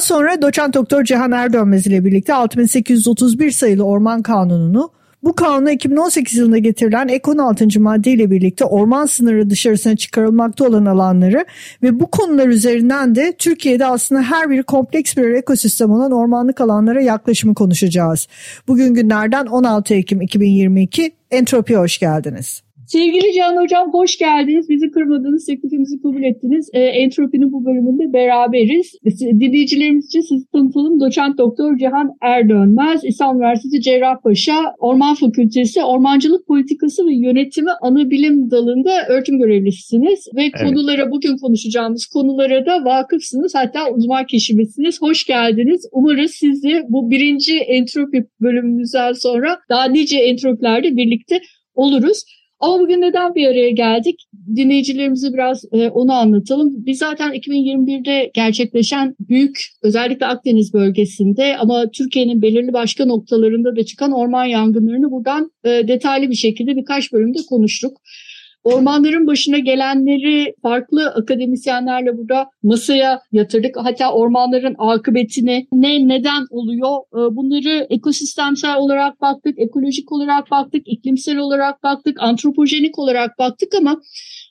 Az sonra doçent doktor Cihan Erdönmez ile birlikte 6831 sayılı Orman Kanunu'nu bu kanuna 2018 yılında getirilen ek 16. madde ile birlikte orman sınırı dışarısına çıkarılmakta olan alanları ve bu konular üzerinden de Türkiye'de aslında her biri kompleks bir ekosistem olan ormanlık alanlara yaklaşımı konuşacağız. Bugün günlerden 16 Ekim 2022 Entropi'ye hoş geldiniz. Sevgili Can Hocam hoş geldiniz. Bizi kırmadınız, teklifimizi kabul ettiniz. E, Entropi'nin bu bölümünde beraberiz. Dinleyicilerimiz için sizi tanıtalım. Doçent Doktor Cihan Erdönmez, İstanbul Üniversitesi Cerrahpaşa Orman Fakültesi Ormancılık Politikası ve Yönetimi Anabilim Dalı'nda öğretim görevlisiniz. Ve evet. konulara, bugün konuşacağımız konulara da vakıfsınız. Hatta uzman kişimizsiniz. Hoş geldiniz. Umarız siz de bu birinci entropi bölümümüzden sonra daha nice entropilerde birlikte oluruz. Ama bugün neden bir araya geldik? Dinleyicilerimize biraz e, onu anlatalım. Biz zaten 2021'de gerçekleşen büyük özellikle Akdeniz bölgesinde ama Türkiye'nin belirli başka noktalarında da çıkan orman yangınlarını buradan e, detaylı bir şekilde birkaç bölümde konuştuk. Ormanların başına gelenleri farklı akademisyenlerle burada masaya yatırdık. Hatta ormanların akıbetini ne neden oluyor ee, bunları ekosistemsel olarak baktık, ekolojik olarak baktık, iklimsel olarak baktık, antropojenik olarak baktık ama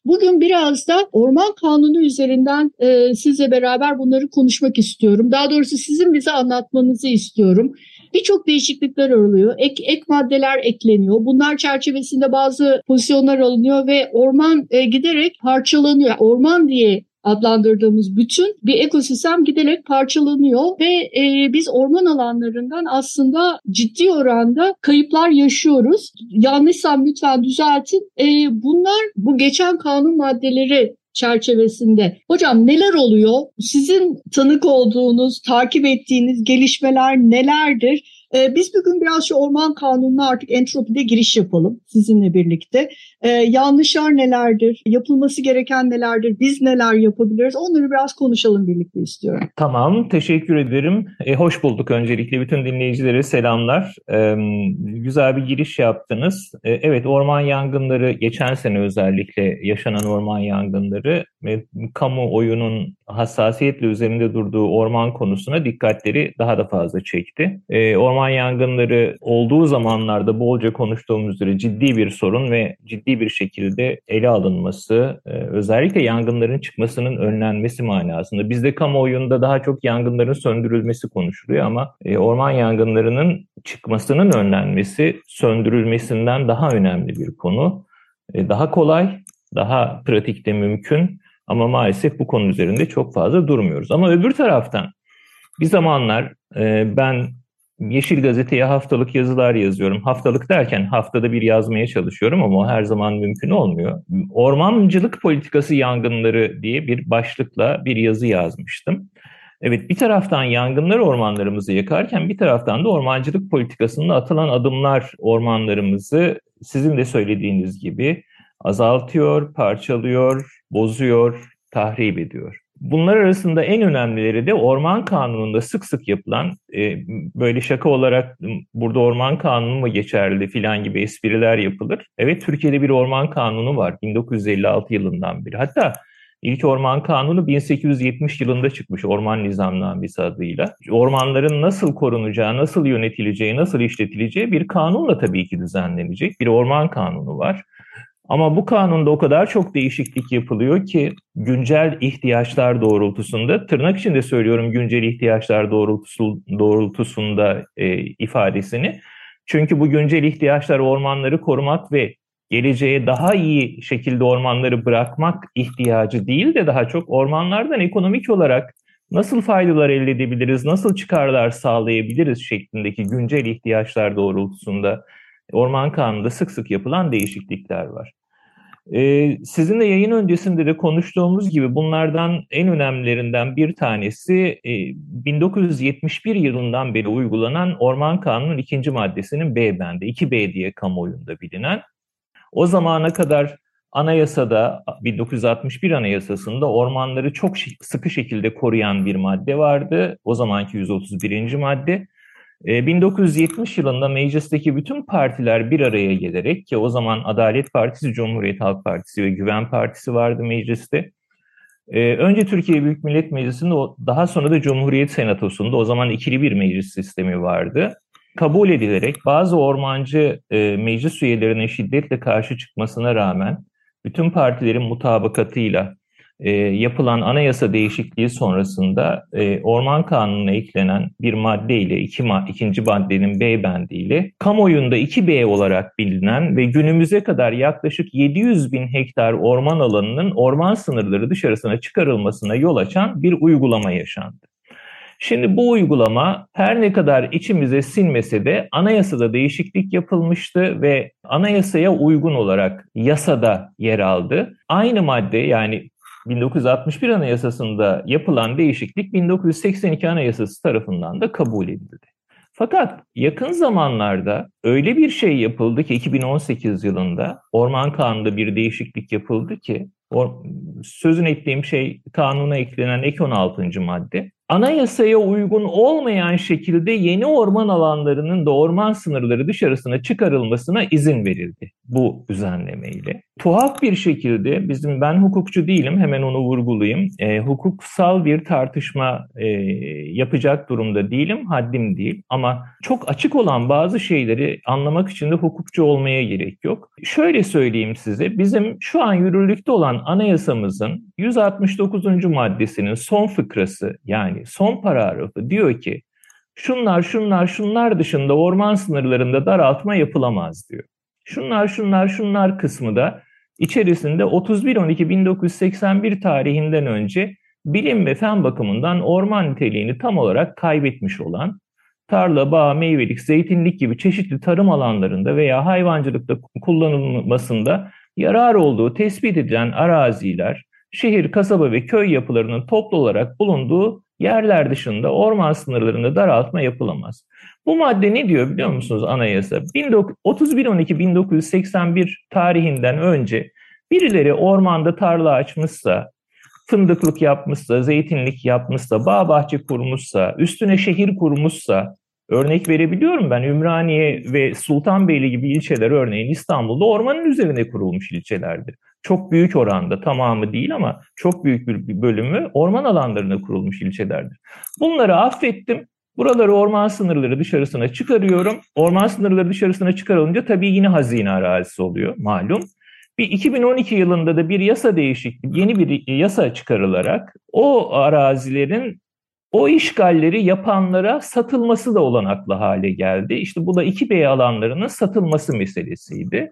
Bugün biraz da orman kanunu üzerinden e, sizle beraber bunları konuşmak istiyorum. Daha doğrusu sizin bize anlatmanızı istiyorum. Birçok değişiklikler oluyor. Ek, ek maddeler ekleniyor. Bunlar çerçevesinde bazı pozisyonlar alınıyor ve orman e, giderek parçalanıyor. Orman diye adlandırdığımız bütün bir ekosistem giderek parçalanıyor ve e, biz orman alanlarından aslında ciddi oranda kayıplar yaşıyoruz. Yanlışsam lütfen düzeltin. E, bunlar bu geçen kanun maddeleri çerçevesinde. Hocam neler oluyor? Sizin tanık olduğunuz, takip ettiğiniz gelişmeler nelerdir? Ee, biz bugün biraz şu orman kanununa artık entropide giriş yapalım sizinle birlikte. Ee, yanlışlar nelerdir? Yapılması gereken nelerdir? Biz neler yapabiliriz? Onları biraz konuşalım birlikte istiyorum. Tamam, teşekkür ederim. E, hoş bulduk öncelikle. Bütün dinleyicilere selamlar. E, güzel bir giriş yaptınız. E, evet, orman yangınları, geçen sene özellikle yaşanan orman yangınları ve kamuoyunun hassasiyetle üzerinde durduğu orman konusuna dikkatleri daha da fazla çekti. E, orman yangınları olduğu zamanlarda bolca konuştuğumuz üzere ciddi bir sorun ve ciddi bir şekilde ele alınması, e, özellikle yangınların çıkmasının önlenmesi manasında. Bizde kamuoyunda daha çok yangınların söndürülmesi konuşuluyor ama e, orman yangınlarının çıkmasının önlenmesi söndürülmesinden daha önemli bir konu. E, daha kolay, daha pratikte mümkün ama maalesef bu konu üzerinde çok fazla durmuyoruz. Ama öbür taraftan bir zamanlar ben Yeşil Gazete'ye haftalık yazılar yazıyorum. Haftalık derken haftada bir yazmaya çalışıyorum ama her zaman mümkün olmuyor. Ormancılık politikası yangınları diye bir başlıkla bir yazı yazmıştım. Evet bir taraftan yangınlar ormanlarımızı yakarken bir taraftan da ormancılık politikasında atılan adımlar ormanlarımızı sizin de söylediğiniz gibi azaltıyor, parçalıyor, bozuyor, tahrip ediyor. Bunlar arasında en önemlileri de orman kanununda sık sık yapılan e, böyle şaka olarak burada orman kanunu mu geçerli filan gibi espriler yapılır. Evet Türkiye'de bir orman kanunu var 1956 yılından beri. Hatta ilk orman kanunu 1870 yılında çıkmış orman nizamnamesi adıyla. Ormanların nasıl korunacağı, nasıl yönetileceği, nasıl işletileceği bir kanunla tabii ki düzenlenecek bir orman kanunu var. Ama bu kanunda o kadar çok değişiklik yapılıyor ki güncel ihtiyaçlar doğrultusunda, tırnak içinde söylüyorum güncel ihtiyaçlar doğrultusu, doğrultusunda e, ifadesini. Çünkü bu güncel ihtiyaçlar ormanları korumak ve geleceğe daha iyi şekilde ormanları bırakmak ihtiyacı değil de daha çok ormanlardan ekonomik olarak nasıl faydalar elde edebiliriz, nasıl çıkarlar sağlayabiliriz şeklindeki güncel ihtiyaçlar doğrultusunda Orman Kanunu'nda sık sık yapılan değişiklikler var. Ee, sizinle yayın öncesinde de konuştuğumuz gibi bunlardan en önemlilerinden bir tanesi e, 1971 yılından beri uygulanan Orman Kanunu'nun ikinci maddesinin B bendi, 2B diye kamuoyunda bilinen. O zamana kadar anayasada 1961 anayasasında ormanları çok sıkı şekilde koruyan bir madde vardı. O zamanki 131. madde. 1970 ee, yılında meclisteki bütün partiler bir araya gelerek ki o zaman Adalet Partisi, Cumhuriyet Halk Partisi ve Güven Partisi vardı mecliste. Ee, önce Türkiye Büyük Millet Meclisi'nde daha sonra da Cumhuriyet Senatosu'nda o zaman ikili bir meclis sistemi vardı. Kabul edilerek bazı ormancı e, meclis üyelerinin şiddetle karşı çıkmasına rağmen bütün partilerin mutabakatıyla e, yapılan anayasa değişikliği sonrasında e, Orman Kanunu'na eklenen bir madde ile iki ma ikinci maddenin B bendiyle kamuoyunda 2B olarak bilinen ve günümüze kadar yaklaşık 700 bin hektar orman alanının orman sınırları dışarısına çıkarılmasına yol açan bir uygulama yaşandı. Şimdi bu uygulama her ne kadar içimize sinmese de anayasada değişiklik yapılmıştı ve anayasaya uygun olarak yasada yer aldı. Aynı madde yani 1961 Anayasası'nda yapılan değişiklik 1982 Anayasası tarafından da kabul edildi. Fakat yakın zamanlarda öyle bir şey yapıldı ki 2018 yılında Orman Kanunu'nda bir değişiklik yapıldı ki sözün ettiğim şey kanuna eklenen ek 16. madde anayasaya uygun olmayan şekilde yeni orman alanlarının da orman sınırları dışarısına çıkarılmasına izin verildi bu düzenlemeyle. Tuhaf bir şekilde bizim ben hukukçu değilim hemen onu vurgulayayım. E, hukuksal bir tartışma e, yapacak durumda değilim, haddim değil ama çok açık olan bazı şeyleri anlamak için de hukukçu olmaya gerek yok. Şöyle söyleyeyim size bizim şu an yürürlükte olan anayasamızın 169. maddesinin son fıkrası yani son paragrafı diyor ki şunlar şunlar şunlar dışında orman sınırlarında daraltma yapılamaz diyor. Şunlar şunlar şunlar kısmı da içerisinde 31-12-1981 tarihinden önce bilim ve fen bakımından orman niteliğini tam olarak kaybetmiş olan tarla, bağ, meyvelik, zeytinlik gibi çeşitli tarım alanlarında veya hayvancılıkta kullanılmasında yarar olduğu tespit edilen araziler, şehir, kasaba ve köy yapılarının toplu olarak bulunduğu yerler dışında orman sınırlarında daraltma yapılamaz. Bu madde ne diyor biliyor musunuz anayasa? 31-12-1981 tarihinden önce birileri ormanda tarla açmışsa, fındıklık yapmışsa, zeytinlik yapmışsa, bağ bahçe kurmuşsa, üstüne şehir kurmuşsa, örnek verebiliyorum ben Ümraniye ve Sultanbeyli gibi ilçeler örneğin İstanbul'da ormanın üzerine kurulmuş ilçelerdir çok büyük oranda tamamı değil ama çok büyük bir bölümü orman alanlarına kurulmuş ilçelerdir. Bunları affettim. Buraları orman sınırları dışarısına çıkarıyorum. Orman sınırları dışarısına çıkarılınca tabii yine hazine arazisi oluyor malum. Bir 2012 yılında da bir yasa değişikliği, yeni bir yasa çıkarılarak o arazilerin o işgalleri yapanlara satılması da olanaklı hale geldi. İşte bu da 2B alanlarının satılması meselesiydi.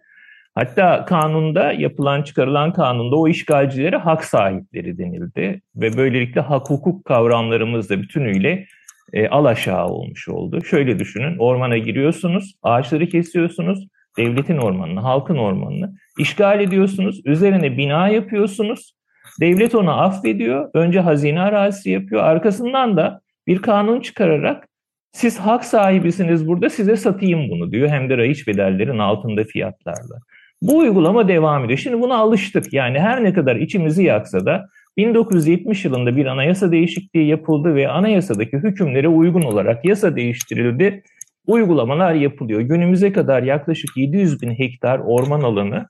Hatta kanunda yapılan çıkarılan kanunda o işgalcilere hak sahipleri denildi ve böylelikle hak hukuk kavramlarımız da bütünüyle e, alaşağı olmuş oldu. Şöyle düşünün ormana giriyorsunuz, ağaçları kesiyorsunuz, devletin ormanını, halkın ormanını işgal ediyorsunuz, üzerine bina yapıyorsunuz. Devlet onu affediyor, önce hazine arazisi yapıyor, arkasından da bir kanun çıkararak siz hak sahibisiniz burada size satayım bunu diyor. Hem de rayiç bedellerin altında fiyatlarla. Bu uygulama devam ediyor. Şimdi buna alıştık. Yani her ne kadar içimizi yaksa da 1970 yılında bir anayasa değişikliği yapıldı ve anayasadaki hükümlere uygun olarak yasa değiştirildi. Uygulamalar yapılıyor. Günümüze kadar yaklaşık 700 bin hektar orman alanı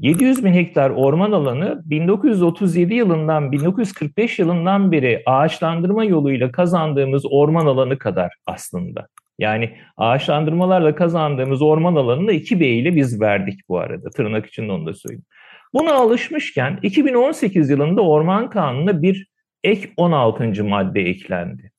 700 bin hektar orman alanı 1937 yılından 1945 yılından beri ağaçlandırma yoluyla kazandığımız orman alanı kadar aslında. Yani ağaçlandırmalarla kazandığımız orman alanını 2B ile biz verdik bu arada. Tırnak içinde onu da söyleyeyim. Buna alışmışken 2018 yılında Orman Kanunu'na bir ek 16. madde eklendi.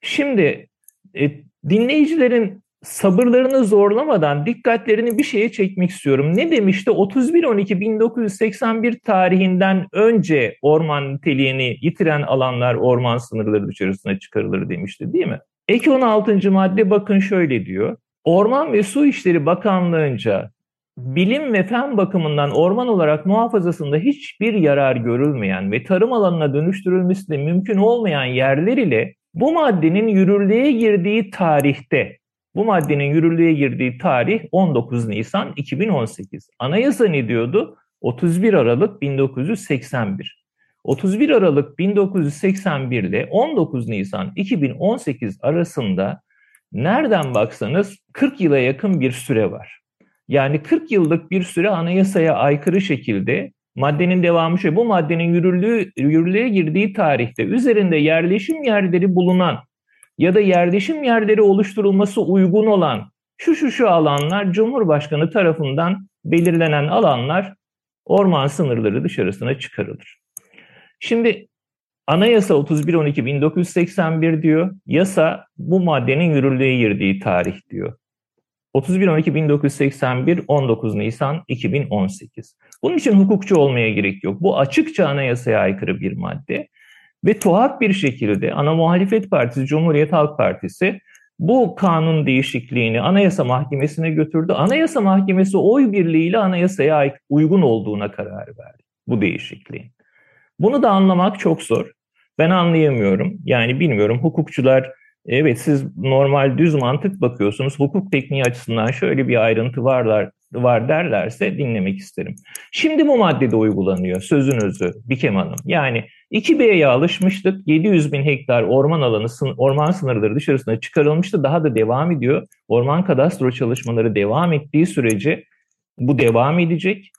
Şimdi e, dinleyicilerin sabırlarını zorlamadan dikkatlerini bir şeye çekmek istiyorum. Ne demişti? 31-12-1981 tarihinden önce orman niteliğini yitiren alanlar orman sınırları dışarısına çıkarılır demişti değil mi? Ek 16. madde bakın şöyle diyor. Orman ve Su İşleri Bakanlığı'nca bilim ve fen bakımından orman olarak muhafazasında hiçbir yarar görülmeyen ve tarım alanına dönüştürülmesi de mümkün olmayan yerler ile bu maddenin yürürlüğe girdiği tarihte, bu maddenin yürürlüğe girdiği tarih 19 Nisan 2018. Anayasa ne diyordu? 31 Aralık 1981. 31 Aralık 1981 ile 19 Nisan 2018 arasında nereden baksanız 40 yıla yakın bir süre var. Yani 40 yıllık bir süre anayasaya aykırı şekilde maddenin devamı şey bu maddenin yürürlüğü, yürürlüğe girdiği tarihte üzerinde yerleşim yerleri bulunan ya da yerleşim yerleri oluşturulması uygun olan şu şu şu alanlar Cumhurbaşkanı tarafından belirlenen alanlar orman sınırları dışarısına çıkarılır. Şimdi Anayasa 31.12.1981 diyor. Yasa bu maddenin yürürlüğe girdiği tarih diyor. 31.12.1981 19 Nisan 2018. Bunun için hukukçu olmaya gerek yok. Bu açıkça anayasaya aykırı bir madde. Ve tuhaf bir şekilde ana muhalefet partisi Cumhuriyet Halk Partisi bu kanun değişikliğini Anayasa Mahkemesi'ne götürdü. Anayasa Mahkemesi oy birliğiyle anayasaya uygun olduğuna karar verdi bu değişikliğin. Bunu da anlamak çok zor. Ben anlayamıyorum. Yani bilmiyorum hukukçular evet siz normal düz mantık bakıyorsunuz. Hukuk tekniği açısından şöyle bir ayrıntı varlar var derlerse dinlemek isterim. Şimdi bu maddede uygulanıyor sözün özü Bikem Hanım. Yani 2B'ye alışmıştık. 700 bin hektar orman alanı, orman sınırları dışarısına çıkarılmıştı. Daha da devam ediyor. Orman kadastro çalışmaları devam ettiği sürece bu devam edecek.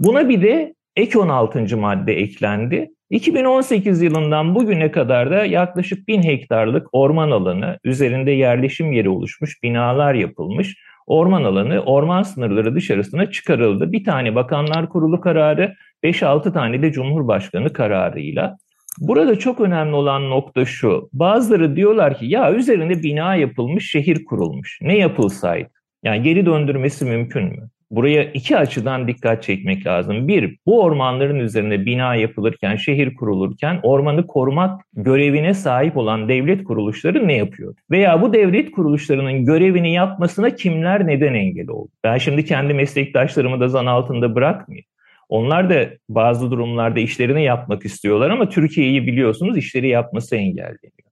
Buna bir de ek 16. madde eklendi. 2018 yılından bugüne kadar da yaklaşık 1000 hektarlık orman alanı, üzerinde yerleşim yeri oluşmuş, binalar yapılmış. Orman alanı, orman sınırları dışarısına çıkarıldı. Bir tane Bakanlar Kurulu kararı, 5-6 tane de Cumhurbaşkanı kararıyla. Burada çok önemli olan nokta şu. Bazıları diyorlar ki ya üzerinde bina yapılmış, şehir kurulmuş. Ne yapılsaydı? Yani geri döndürmesi mümkün mü? Buraya iki açıdan dikkat çekmek lazım. Bir, bu ormanların üzerine bina yapılırken, şehir kurulurken ormanı korumak görevine sahip olan devlet kuruluşları ne yapıyor? Veya bu devlet kuruluşlarının görevini yapmasına kimler neden engel oldu? Ben şimdi kendi meslektaşlarımı da zan altında bırakmayayım. Onlar da bazı durumlarda işlerini yapmak istiyorlar ama Türkiye'yi biliyorsunuz işleri yapması engelleniyor.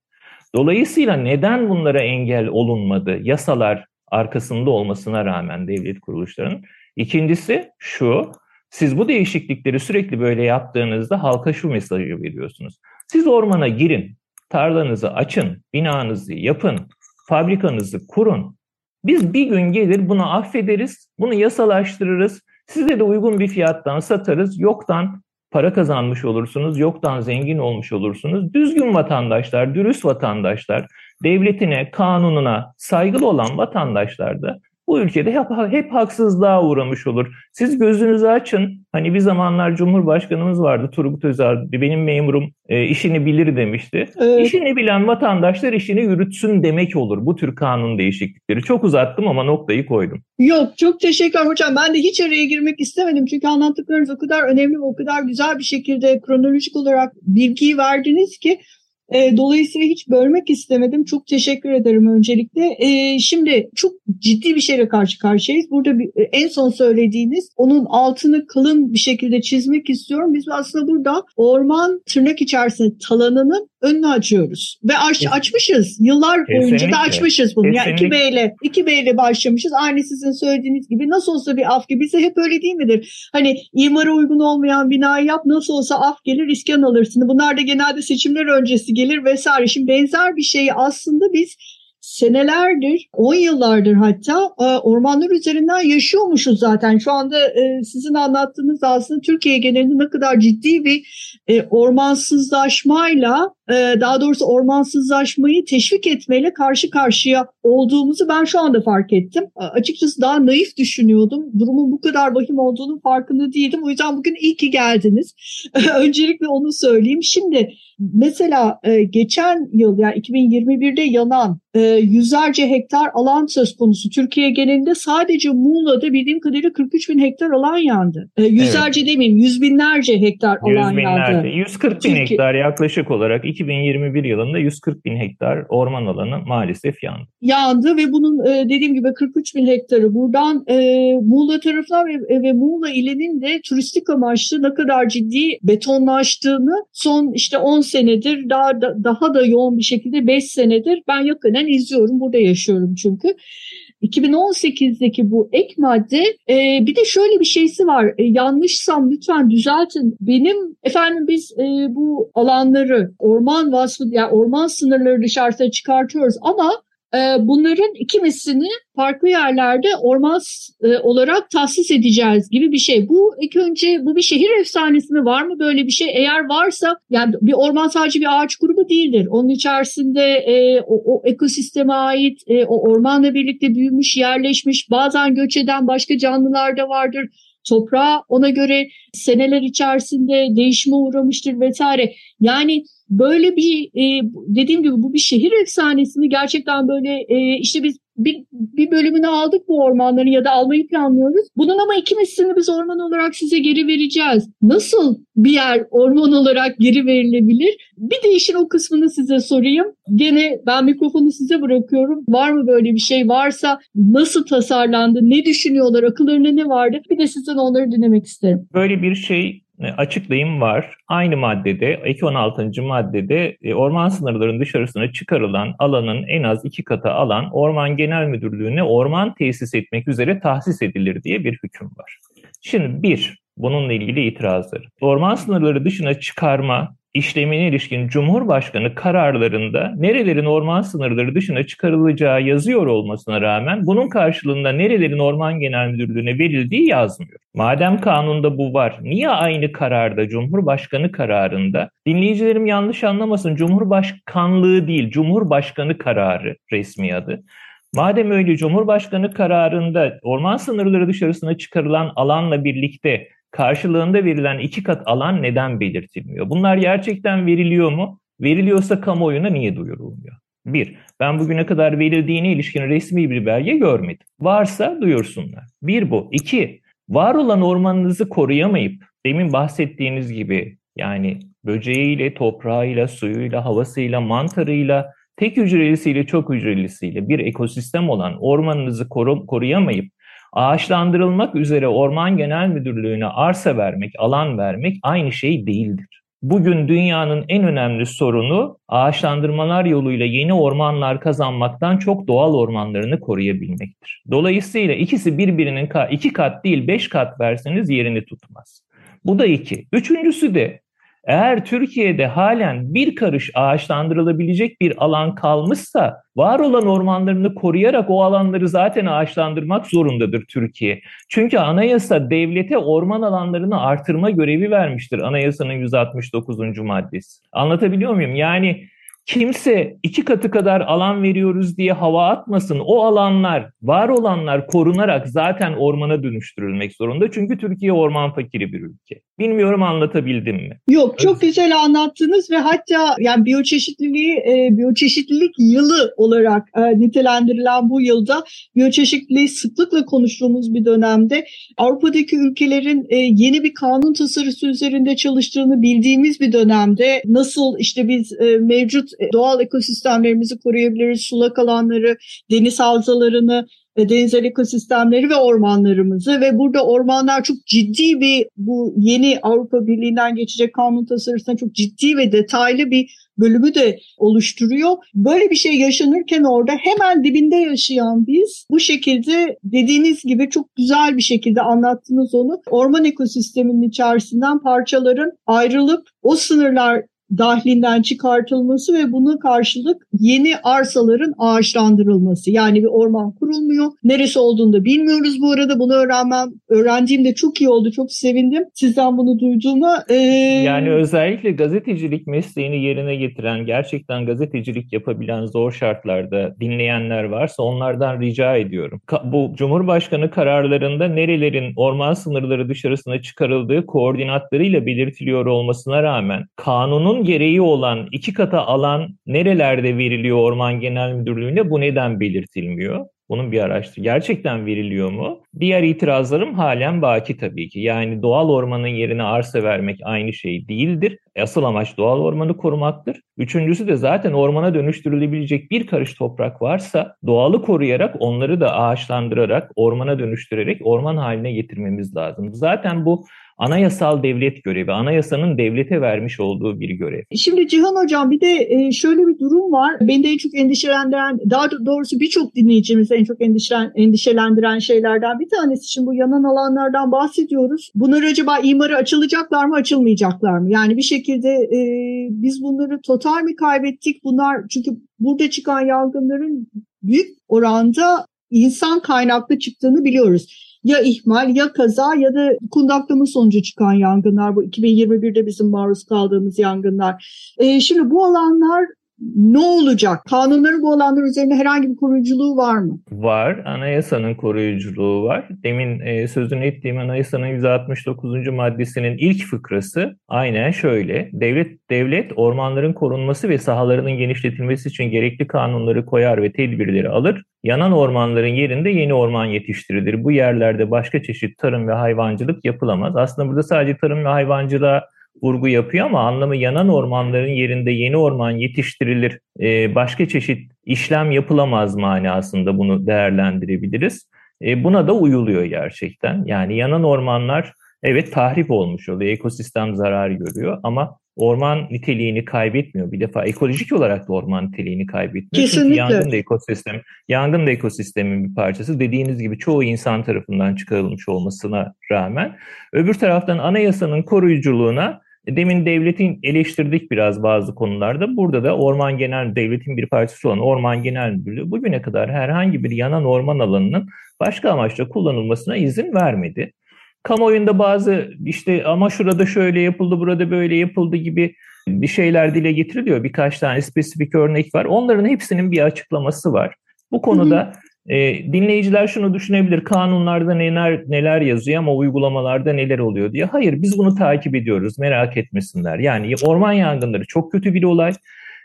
Dolayısıyla neden bunlara engel olunmadı? Yasalar arkasında olmasına rağmen devlet kuruluşlarının. İkincisi şu, siz bu değişiklikleri sürekli böyle yaptığınızda halka şu mesajı veriyorsunuz. Siz ormana girin, tarlanızı açın, binanızı yapın, fabrikanızı kurun. Biz bir gün gelir bunu affederiz, bunu yasalaştırırız. Size de uygun bir fiyattan satarız. Yoktan para kazanmış olursunuz, yoktan zengin olmuş olursunuz. Düzgün vatandaşlar, dürüst vatandaşlar, devletine, kanununa saygılı olan vatandaşlar da bu ülkede hep, hep haksızlığa uğramış olur. Siz gözünüzü açın. Hani bir zamanlar Cumhurbaşkanımız vardı Turgut Özal, benim memurum e, işini bilir demişti. Evet. İşini bilen vatandaşlar işini yürütsün demek olur bu tür kanun değişiklikleri. Çok uzattım ama noktayı koydum. Yok çok teşekkürler hocam. Ben de hiç araya girmek istemedim. Çünkü anlattıklarınız o kadar önemli ve o kadar güzel bir şekilde kronolojik olarak bilgiyi verdiniz ki e, dolayısıyla hiç bölmek istemedim. Çok teşekkür ederim öncelikle. E, şimdi çok ciddi bir şeyle karşı karşıyayız. Burada bir, e, en son söylediğiniz onun altını kalın bir şekilde çizmek istiyorum. Biz aslında burada orman tırnak içerisinde talanının önünü açıyoruz. Ve aç, açmışız. Yıllar boyunca da açmışız bunu. Yani 2B ile 2B ile başlamışız. Aynı sizin söylediğiniz gibi nasıl olsa bir af gibi. Bize hep öyle değil midir? Hani imara uygun olmayan binayı yap nasıl olsa af gelir iskan alırsın. Bunlar da genelde seçimler öncesi gelir vesaire. Şimdi benzer bir şeyi aslında biz senelerdir, 10 yıllardır hatta e, ormanlar üzerinden yaşıyormuşuz zaten. Şu anda e, sizin anlattığınız aslında Türkiye genelinde ne kadar ciddi bir e, ormansızlaşmayla daha doğrusu ormansızlaşmayı teşvik etmeyle karşı karşıya olduğumuzu ben şu anda fark ettim. Açıkçası daha naif düşünüyordum. Durumun bu kadar vahim olduğunu farkında değildim. O yüzden bugün iyi ki geldiniz. Öncelikle onu söyleyeyim. Şimdi mesela geçen yıl yani 2021'de yanan e, yüzlerce hektar alan söz konusu. Türkiye genelinde sadece Muğla'da bildiğim kadarıyla 43 bin hektar alan yandı. E, yüzlerce evet. demeyeyim yüz binlerce hektar alan yüz binlerce, yandı. 140 bin Türkiye... hektar yaklaşık olarak 2021 yılında 140 bin hektar orman alanı maalesef yandı. Yandı ve bunun e, dediğim gibi 43 bin hektarı buradan e, Muğla tarafından ve, ve Muğla ilinin de turistik amaçlı ne kadar ciddi betonlaştığını son işte 10 senedir daha da, daha da yoğun bir şekilde 5 senedir ben yakından izliyorum. Burada yaşıyorum çünkü. 2018'deki bu ek madde e, bir de şöyle bir şeysi var. E, yanlışsam lütfen düzeltin. Benim efendim biz e, bu alanları orman vasfı yani orman sınırları dışarısına çıkartıyoruz ama bunların iki mislini farklı yerlerde orman e, olarak tahsis edeceğiz gibi bir şey. Bu ilk önce bu bir şehir efsanesi mi var mı böyle bir şey? Eğer varsa yani bir orman sadece bir ağaç grubu değildir. Onun içerisinde e, o, o ekosisteme ait e, o ormanla birlikte büyümüş, yerleşmiş, bazen göç eden başka canlılar da vardır toprağı ona göre seneler içerisinde değişime uğramıştır vesaire. Yani böyle bir e, dediğim gibi bu bir şehir efsanesi mi? Gerçekten böyle e, işte biz bir, bir bölümünü aldık bu ormanların ya da almayı planlıyoruz. Bunun ama iki mislini biz orman olarak size geri vereceğiz. Nasıl bir yer orman olarak geri verilebilir? Bir de işin o kısmını size sorayım. Gene ben mikrofonu size bırakıyorum. Var mı böyle bir şey? Varsa nasıl tasarlandı? Ne düşünüyorlar? Akıllarında ne vardı? Bir de sizden onları dinlemek isterim. Böyle bir şey açıklayım var. Aynı maddede, 216. maddede e, orman sınırlarının dışarısına çıkarılan alanın en az iki katı alan Orman Genel Müdürlüğü'ne orman tesis etmek üzere tahsis edilir diye bir hüküm var. Şimdi bir, bununla ilgili itirazları. Orman sınırları dışına çıkarma işlemine ilişkin Cumhurbaşkanı kararlarında nerelerin orman sınırları dışına çıkarılacağı yazıyor olmasına rağmen bunun karşılığında nerelerin Orman Genel Müdürlüğü'ne verildiği yazmıyor. Madem kanunda bu var, niye aynı kararda Cumhurbaşkanı kararında dinleyicilerim yanlış anlamasın Cumhurbaşkanlığı değil Cumhurbaşkanı kararı resmi adı. Madem öyle Cumhurbaşkanı kararında orman sınırları dışarısına çıkarılan alanla birlikte karşılığında verilen iki kat alan neden belirtilmiyor? Bunlar gerçekten veriliyor mu? Veriliyorsa kamuoyuna niye duyurulmuyor? Bir, ben bugüne kadar verildiğine ilişkin resmi bir belge görmedim. Varsa duyursunlar. Bir bu. İki, var olan ormanınızı koruyamayıp demin bahsettiğiniz gibi yani böceğiyle, toprağıyla, suyuyla, havasıyla, mantarıyla, tek hücrelisiyle, çok hücrelisiyle bir ekosistem olan ormanınızı koru, koruyamayıp Ağaçlandırılmak üzere Orman Genel Müdürlüğü'ne arsa vermek, alan vermek aynı şey değildir. Bugün dünyanın en önemli sorunu ağaçlandırmalar yoluyla yeni ormanlar kazanmaktan çok doğal ormanlarını koruyabilmektir. Dolayısıyla ikisi birbirinin iki kat değil beş kat verseniz yerini tutmaz. Bu da iki. Üçüncüsü de eğer Türkiye'de halen bir karış ağaçlandırılabilecek bir alan kalmışsa var olan ormanlarını koruyarak o alanları zaten ağaçlandırmak zorundadır Türkiye. Çünkü anayasa devlete orman alanlarını artırma görevi vermiştir anayasanın 169. maddesi. Anlatabiliyor muyum? Yani kimse iki katı kadar alan veriyoruz diye hava atmasın. O alanlar, var olanlar korunarak zaten ormana dönüştürülmek zorunda. Çünkü Türkiye orman fakiri bir ülke. Bilmiyorum anlatabildim mi? Yok çok güzel anlattınız ve hatta yani biyoçeşitliliği e, biyoçeşitlilik yılı olarak e, nitelendirilen bu yılda biyoçeşitliliği sıklıkla konuştuğumuz bir dönemde Avrupa'daki ülkelerin e, yeni bir kanun tasarısı üzerinde çalıştığını bildiğimiz bir dönemde nasıl işte biz e, mevcut e, doğal ekosistemlerimizi koruyabiliriz, sulak alanları, deniz havzalarını, denizel ekosistemleri ve ormanlarımızı ve burada ormanlar çok ciddi bir bu yeni Avrupa Birliği'nden geçecek kanun tasarısına çok ciddi ve detaylı bir bölümü de oluşturuyor. Böyle bir şey yaşanırken orada hemen dibinde yaşayan biz bu şekilde dediğiniz gibi çok güzel bir şekilde anlattınız onu. Orman ekosisteminin içerisinden parçaların ayrılıp o sınırlar dahlinden çıkartılması ve buna karşılık yeni arsaların ağaçlandırılması. Yani bir orman kurulmuyor. Neresi olduğunu da bilmiyoruz bu arada. Bunu öğrenmem, öğrendiğimde çok iyi oldu. Çok sevindim. Sizden bunu duyduğuma. Ee... Yani özellikle gazetecilik mesleğini yerine getiren, gerçekten gazetecilik yapabilen zor şartlarda dinleyenler varsa onlardan rica ediyorum. Bu Cumhurbaşkanı kararlarında nerelerin orman sınırları dışarısına çıkarıldığı koordinatlarıyla belirtiliyor olmasına rağmen kanunun kanun gereği olan iki kata alan nerelerde veriliyor Orman Genel Müdürlüğü'ne bu neden belirtilmiyor? Bunun bir araştır. Gerçekten veriliyor mu? Diğer itirazlarım halen baki tabii ki. Yani doğal ormanın yerine arsa vermek aynı şey değildir. Asıl amaç doğal ormanı korumaktır. Üçüncüsü de zaten ormana dönüştürülebilecek bir karış toprak varsa doğalı koruyarak onları da ağaçlandırarak, ormana dönüştürerek orman haline getirmemiz lazım. Zaten bu anayasal devlet görevi, anayasanın devlete vermiş olduğu bir görev. Şimdi Cihan Hocam bir de e, şöyle bir durum var. Beni de en çok endişelendiren, daha doğrusu birçok dinleyicimizi en çok endişelen, endişelendiren şeylerden bir tanesi. Şimdi bu yanan alanlardan bahsediyoruz. Bunlar acaba imara açılacaklar mı, açılmayacaklar mı? Yani bir şekilde e, biz bunları total mi kaybettik? Bunlar çünkü burada çıkan yangınların büyük oranda insan kaynaklı çıktığını biliyoruz ya ihmal ya kaza ya da kundaklama sonucu çıkan yangınlar bu 2021'de bizim maruz kaldığımız yangınlar. E, şimdi bu alanlar ne olacak? Kanunların bu alanlar üzerinde herhangi bir koruyuculuğu var mı? Var. Anayasanın koruyuculuğu var. Demin e, sözünü ettiğim anayasanın 169. maddesinin ilk fıkrası aynen şöyle. Devlet devlet ormanların korunması ve sahalarının genişletilmesi için gerekli kanunları koyar ve tedbirleri alır. Yanan ormanların yerinde yeni orman yetiştirilir. Bu yerlerde başka çeşit tarım ve hayvancılık yapılamaz. Aslında burada sadece tarım ve hayvancılığa vurgu yapıyor ama anlamı yanan ormanların yerinde yeni orman yetiştirilir, e, başka çeşit işlem yapılamaz manasında bunu değerlendirebiliriz. E, buna da uyuluyor gerçekten. Yani yanan ormanlar evet tahrip olmuş oluyor, ekosistem zarar görüyor ama orman niteliğini kaybetmiyor. Bir defa ekolojik olarak da orman niteliğini kaybetmiyor. Kesinlikle. Çünkü yangın da ekosistem, yangın da ekosistemin bir parçası. Dediğiniz gibi çoğu insan tarafından çıkarılmış olmasına rağmen öbür taraftan anayasanın koruyuculuğuna Demin devletin eleştirdik biraz bazı konularda. Burada da Orman Genel Devletin bir parçası olan Orman Genel Müdürlüğü bugüne kadar herhangi bir yanan orman alanının başka amaçla kullanılmasına izin vermedi. Kamuoyunda bazı işte ama şurada şöyle yapıldı, burada böyle yapıldı gibi bir şeyler dile getiriliyor. Birkaç tane spesifik örnek var. Onların hepsinin bir açıklaması var. Bu konuda hı hı. E, dinleyiciler şunu düşünebilir, kanunlarda neler neler yazıyor ama uygulamalarda neler oluyor diye. Hayır, biz bunu takip ediyoruz, merak etmesinler. Yani orman yangınları çok kötü bir olay.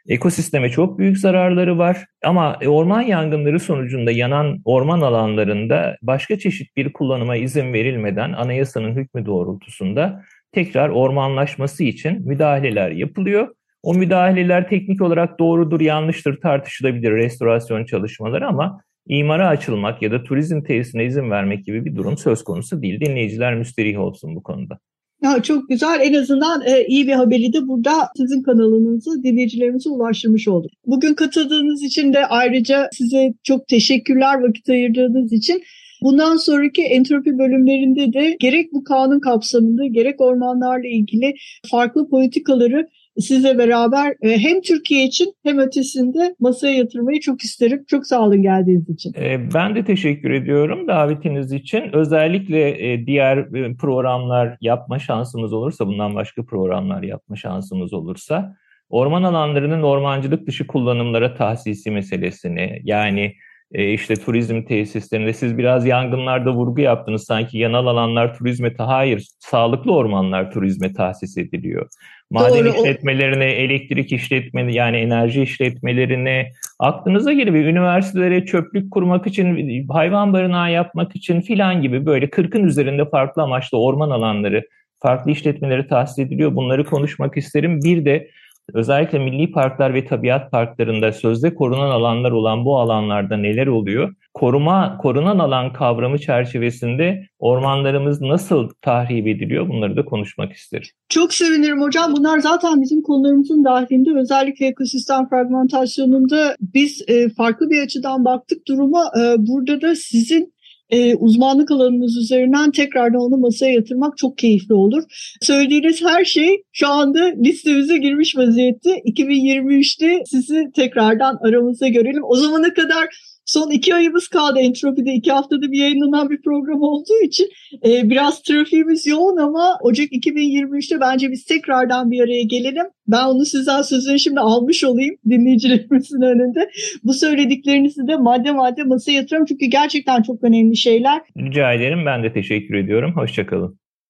Ekosisteme çok büyük zararları var ama orman yangınları sonucunda yanan orman alanlarında başka çeşit bir kullanıma izin verilmeden anayasanın hükmü doğrultusunda tekrar ormanlaşması için müdahaleler yapılıyor. O müdahaleler teknik olarak doğrudur, yanlıştır tartışılabilir restorasyon çalışmaları ama imara açılmak ya da turizm tesisine izin vermek gibi bir durum söz konusu değil. Dinleyiciler müsterih olsun bu konuda. Ya çok güzel. En azından e, iyi bir haberi de burada sizin kanalınızı dinleyicilerimize ulaştırmış olduk. Bugün katıldığınız için de ayrıca size çok teşekkürler vakit ayırdığınız için. Bundan sonraki entropi bölümlerinde de gerek bu kanun kapsamında gerek ormanlarla ilgili farklı politikaları sizle beraber e, hem Türkiye için hem ötesinde masaya yatırmayı çok isterim. Çok sağ olun geldiğiniz için. E, ben de teşekkür ediyorum davetiniz için. Özellikle e, diğer programlar yapma şansımız olursa, bundan başka programlar yapma şansımız olursa, orman alanlarının ormancılık dışı kullanımlara tahsisi meselesini, yani işte turizm tesislerinde siz biraz yangınlarda vurgu yaptınız sanki yanal alanlar turizme hayır sağlıklı ormanlar turizme tahsis ediliyor. Maden Doğru. işletmelerine, elektrik işletmeleri yani enerji işletmelerine aklınıza bir Üniversitelere çöplük kurmak için, hayvan barınağı yapmak için filan gibi böyle 40'ın üzerinde farklı amaçlı orman alanları, farklı işletmeleri tahsis ediliyor. Bunları konuşmak isterim. Bir de özellikle milli parklar ve tabiat parklarında sözde korunan alanlar olan bu alanlarda neler oluyor? Koruma, korunan alan kavramı çerçevesinde ormanlarımız nasıl tahrip ediliyor? Bunları da konuşmak isterim. Çok sevinirim hocam. Bunlar zaten bizim konularımızın dahilinde. Özellikle ekosistem fragmentasyonunda biz e, farklı bir açıdan baktık duruma. E, burada da sizin e, uzmanlık alanınız üzerinden tekrardan onu masaya yatırmak çok keyifli olur. Söylediğiniz her şey şu anda listemize girmiş vaziyette. 2023'te sizi tekrardan aramızda görelim. O zamana kadar Son iki ayımız kaldı Entropi'de. iki haftada bir yayınlanan bir program olduğu için e, biraz trafiğimiz yoğun ama Ocak 2023'te bence biz tekrardan bir araya gelelim. Ben onu sizden sözünü şimdi almış olayım dinleyicilerimizin önünde. Bu söylediklerinizi de madde madde masaya yatırıyorum çünkü gerçekten çok önemli şeyler. Rica ederim. Ben de teşekkür ediyorum. Hoşçakalın.